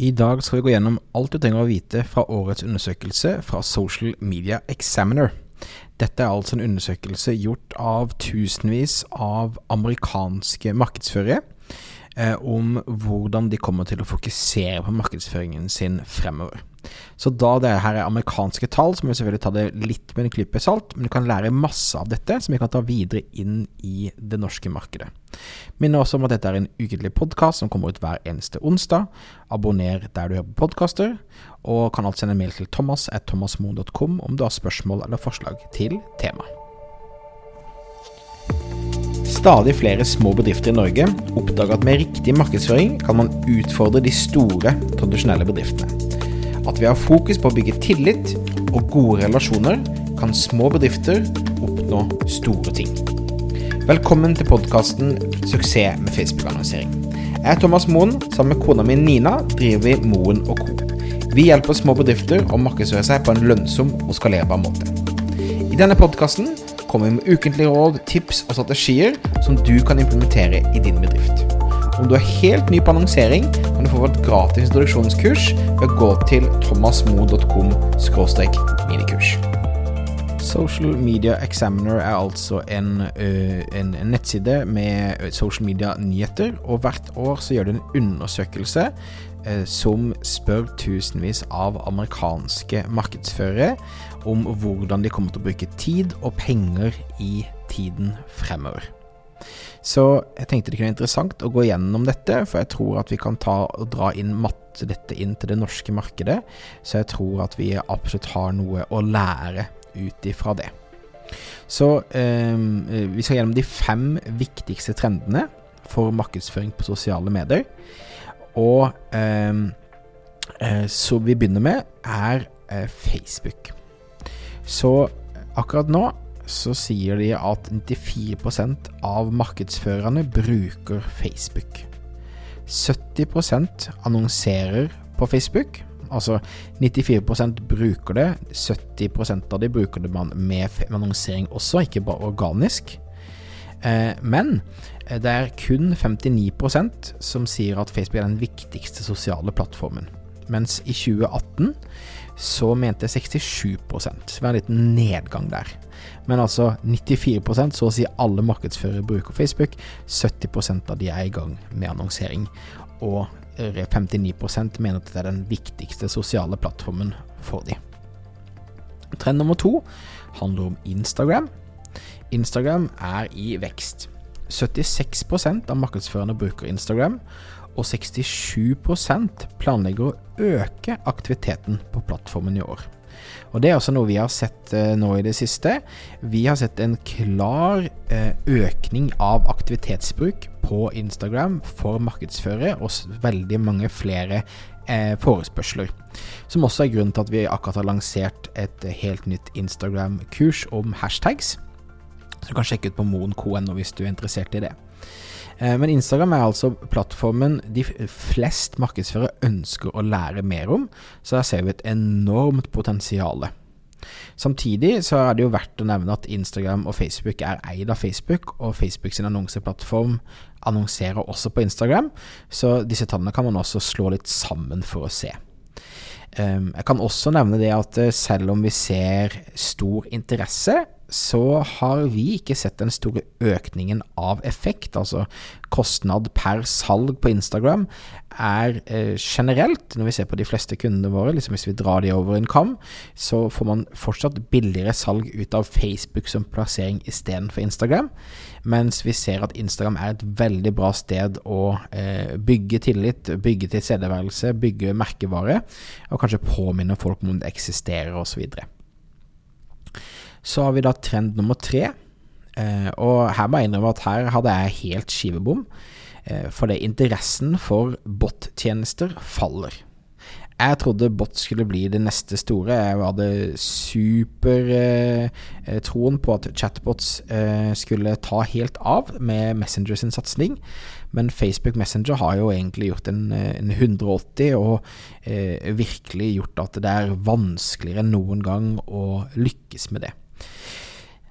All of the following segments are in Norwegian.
I dag skal vi gå gjennom alt du trenger å vite fra årets undersøkelse fra Social Media Examiner. Dette er altså en undersøkelse gjort av tusenvis av amerikanske markedsførere om hvordan de kommer til å fokusere på markedsføringen sin fremover. Så da det her er amerikanske tall, så må vi selvfølgelig ta det litt med en klype salt, men du kan lære masse av dette som vi kan ta videre inn i det norske markedet. Minner også om at dette er en ukentlig podkast som kommer ut hver eneste onsdag. Abonner der du hører på podkaster, og kan alt sende mail til thomas.thomasmoen.com om du har spørsmål eller forslag til tema. Stadig flere små bedrifter i Norge oppdager at med riktig markedsføring kan man utfordre de store, tradisjonelle bedriftene. At vi har fokus på å bygge tillit og gode relasjoner, kan små bedrifter oppnå store ting. Velkommen til podkasten 'Suksess med Facebook-annonsering'. Jeg er Thomas Moen. Sammen med kona mi Nina driver vi Moen Co. Vi hjelper små bedrifter å markedsføre seg på en lønnsom og skalerbar måte. I denne podkasten kommer vi med ukentlige råd, tips og strategier som du kan implementere i din bedrift. Om du er helt ny på annonsering, kan du få vårt gratis introduksjonskurs ved å gå til thomasmo.com minikurs. Social Media Examiner er altså en, en, en nettside med social media-nyheter, og hvert år så gjør du en undersøkelse som spør tusenvis av amerikanske markedsførere om hvordan de kommer til å bruke tid og penger i tiden fremover. Så jeg tenkte det kunne være interessant å gå gjennom dette, for jeg tror at vi kan ta og dra inn matte dette inn til det norske markedet. Så jeg tror at vi absolutt har noe å lære ut ifra det. Så eh, vi skal gjennom de fem viktigste trendene for markedsføring på sosiale medier. Og eh, så vi begynner med, er eh, Facebook. Så akkurat nå så sier de at 94% av markedsførerne bruker Facebook. 70% annonserer på Facebook. Altså 94% bruker det, 70% av de bruker det med annonsering også, ikke bare organisk. Eh, men eh, det er kun 59% som sier at Facebook er den viktigste sosiale plattformen. Mens i 2018 så mente 67 Så det var en liten nedgang der. Men altså 94% så å si alle markedsførere bruker Facebook. 70% av de er i gang med annonsering. Og 59% mener at det er den viktigste sosiale plattformen for de. Trend nummer to handler om Instagram. Instagram er i vekst. 76% av markedsførerne bruker Instagram, og 67 planlegger å øke aktiviteten på plattformen i år. Og Det er også noe vi har sett eh, nå i det siste. Vi har sett en klar eh, økning av aktivitetsbruk på Instagram for markedsførere, og veldig mange flere eh, forespørsler. Som også er grunnen til at vi akkurat har lansert et helt nytt Instagram-kurs om hashtags. Så du kan sjekke ut på moen.no hvis du er interessert i det. Eh, men Instagram er altså plattformen de flest markedsførere ønsker å lære mer om, så der ser vi et enormt potensial. Samtidig så er det jo verdt å nevne at Instagram og Facebook er eid av Facebook, og Facebook sin annonseplattform annonserer også på Instagram, så disse tallene kan man også slå litt sammen for å se. Ehm, jeg kan også nevne det at eh, selv om vi ser stor interesse så har vi ikke sett den store økningen av effekt. Altså kostnad per salg på Instagram er eh, generelt, når vi ser på de fleste kundene våre, liksom hvis vi drar de over en kam, så får man fortsatt billigere salg ut av Facebook som plassering istedenfor Instagram. Mens vi ser at Instagram er et veldig bra sted å eh, bygge tillit, bygge tilstedeværelse, bygge merkevare, og kanskje påminne folk om det eksisterer osv. Så har vi da trend nummer tre. Eh, og her må jeg innrømme at her hadde jeg helt skivebom. Eh, for det interessen for bot-tjenester faller. Jeg trodde bot skulle bli det neste store. Jeg hadde supertroen eh, på at chatbots eh, skulle ta helt av med Messenger sin satsing. Men Facebook Messenger har jo egentlig gjort en, eh, en 180 og eh, virkelig gjort at det er vanskeligere enn noen gang å lykkes med det.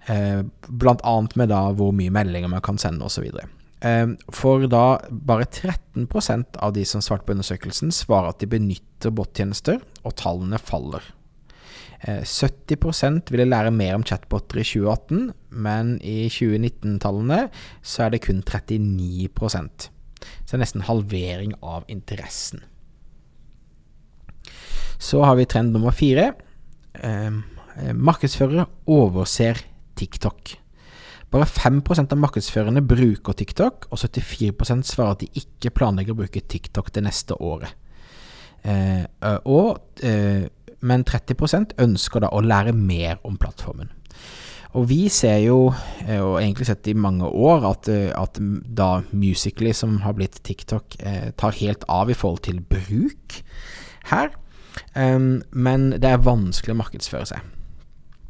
Eh, blant annet med da hvor mye meldinger man kan sende osv. Eh, for da bare 13% av de som svarte på undersøkelsen, svarer at de benytter bottjenester, og tallene faller. 70% ville lære mer om chatboter i 2018, men i 2019-tallene så er det kun 39 Så det er nesten halvering av interessen. Så har vi trend nummer fire. Eh, markedsførere overser TikTok. Bare 5% av markedsførerne bruker TikTok, og 74% svarer at de ikke planlegger å bruke TikTok det neste året. Eh, og, eh, men 30% ønsker da å lære mer om plattformen. Og vi ser jo, eh, og egentlig sett i mange år, at, eh, at da Musically, som har blitt TikTok, eh, tar helt av i forhold til bruk her. Men det er vanskelig å markedsføre seg.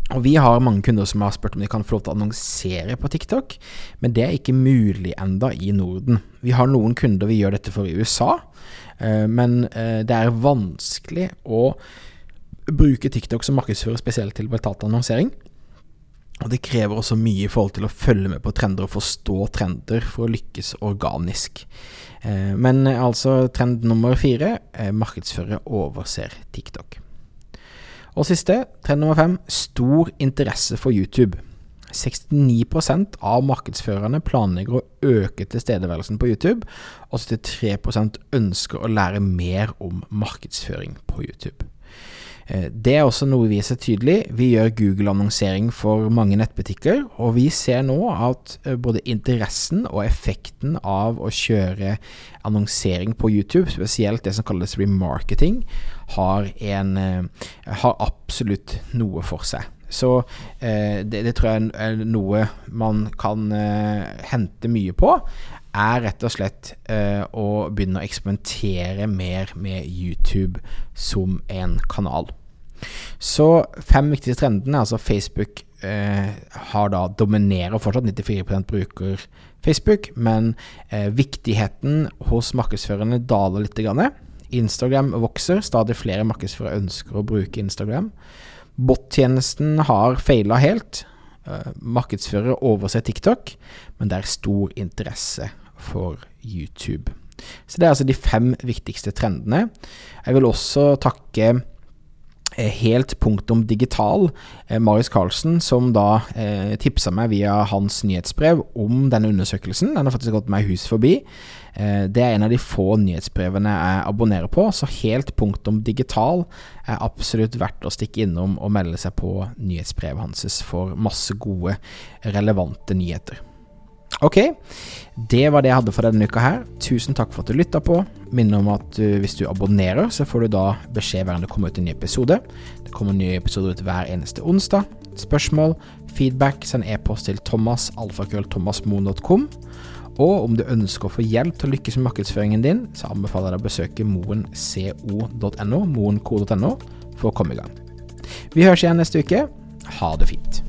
Og Vi har mange kunder som har spurt om de kan få lov til å annonsere på TikTok, men det er ikke mulig enda i Norden. Vi har noen kunder vi gjør dette for i USA, uh, men uh, det er vanskelig å bruke TikTok som markedsfører spesielt til betalt annonsering. Og det krever også mye i forhold til å følge med på trender og forstå trender for å lykkes organisk. Eh, men eh, altså trend nummer fire markedsfører overser TikTok. Og siste, trend nummer fem stor interesse for YouTube. 69% av markedsførerne planlegger å øke tilstedeværelsen på YouTube, og 73% ønsker å lære mer om markedsføring på YouTube. Eh, det er også noe vi ser tydelig. Vi gjør Google-annonsering for mange nettbutikker, og vi ser nå at eh, både interessen og effekten av å kjøre annonsering på YouTube, spesielt det som kalles remarketing, har, en, eh, har absolutt noe for seg. Så det, det, tror jeg er noe man kan hente mye på er rett og slett eh, å begynne å eksperimentere mer med YouTube som en kanal. Så fem viktigste trendene, altså Facebook eh, har da dominerer fortsatt 94% bruker Facebook, men eh, viktigheten hos markedsførerne daler litt. Grann. Instagram vokser, stadig flere markedsførere ønsker å bruke Instagram. Bot-tjenesten har feila helt. Eh, markedsførere overser TikTok, men det er stor interesse for YouTube. Så det er altså de fem viktigste trendene. Jeg vil også takke helt punktum digital, eh, Marius Carlsen, som da eh, tipsa meg via hans nyhetsbrev om denne undersøkelsen. Den har faktisk gått meg hus forbi. Eh, det er en av de få nyhetsbrevene jeg abonnerer på, så helt punktum digital er absolutt verdt å stikke innom og melde seg på nyhetsbrevet hans for masse gode, relevante nyheter. Ok, det var det jeg hadde for denne uka her. Tusen takk for at du lytta på. Minner om at du, hvis du abonnerer, så får du da beskjed hver gang det kommer ut en ny episode. Det kommer nye episoder ut hver eneste onsdag. Spørsmål, feedback, send e-post til thomas, thomas.alfakrøllthomasmoen.com. Og om du ønsker å få hjelp til å lykkes med markedsføringen din, så anbefaler jeg deg å besøke moenco.no, moenco.no, for å komme i gang. Vi høres igjen neste uke. Ha det fint.